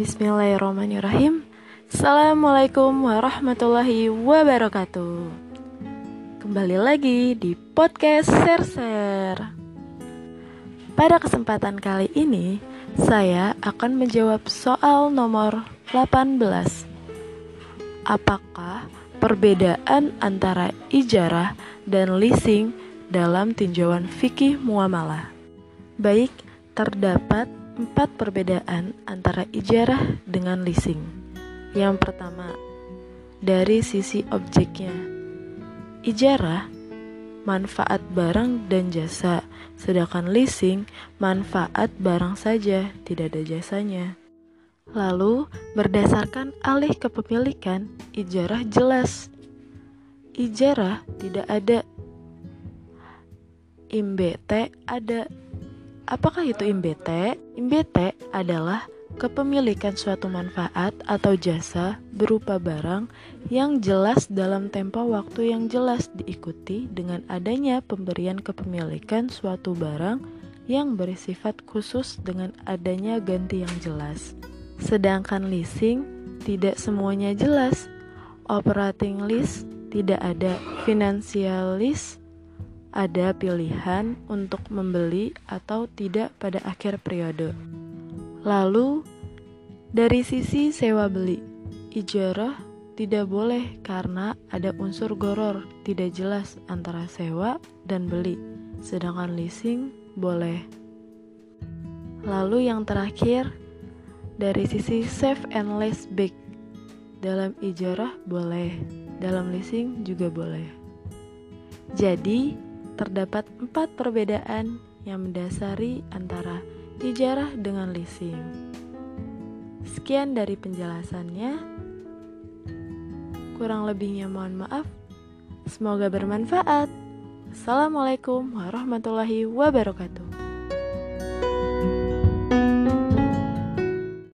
Bismillahirrahmanirrahim. Assalamualaikum warahmatullahi wabarakatuh. Kembali lagi di podcast Ser-Ser Pada kesempatan kali ini Saya akan menjawab soal nomor 18 Apakah perbedaan antara ijarah dan leasing dalam tinjauan fikih muamalah? Baik, terdapat Empat perbedaan antara ijarah dengan leasing. Yang pertama, dari sisi objeknya. Ijarah manfaat barang dan jasa, sedangkan leasing manfaat barang saja, tidak ada jasanya. Lalu, berdasarkan alih kepemilikan, ijarah jelas. Ijarah tidak ada. Imbete ada Apakah itu IMBT? IMBT adalah kepemilikan suatu manfaat atau jasa berupa barang yang jelas dalam tempo waktu yang jelas diikuti dengan adanya pemberian kepemilikan suatu barang yang bersifat khusus dengan adanya ganti yang jelas. Sedangkan leasing tidak semuanya jelas. Operating lease tidak ada, financial lease ada pilihan untuk membeli atau tidak pada akhir periode. Lalu, dari sisi sewa beli, ijarah tidak boleh karena ada unsur goror tidak jelas antara sewa dan beli, sedangkan leasing boleh. Lalu yang terakhir, dari sisi save and lease back, dalam ijarah boleh, dalam leasing juga boleh. Jadi, terdapat empat perbedaan yang mendasari antara ijarah dengan leasing. Sekian dari penjelasannya. Kurang lebihnya mohon maaf. Semoga bermanfaat. Assalamualaikum warahmatullahi wabarakatuh.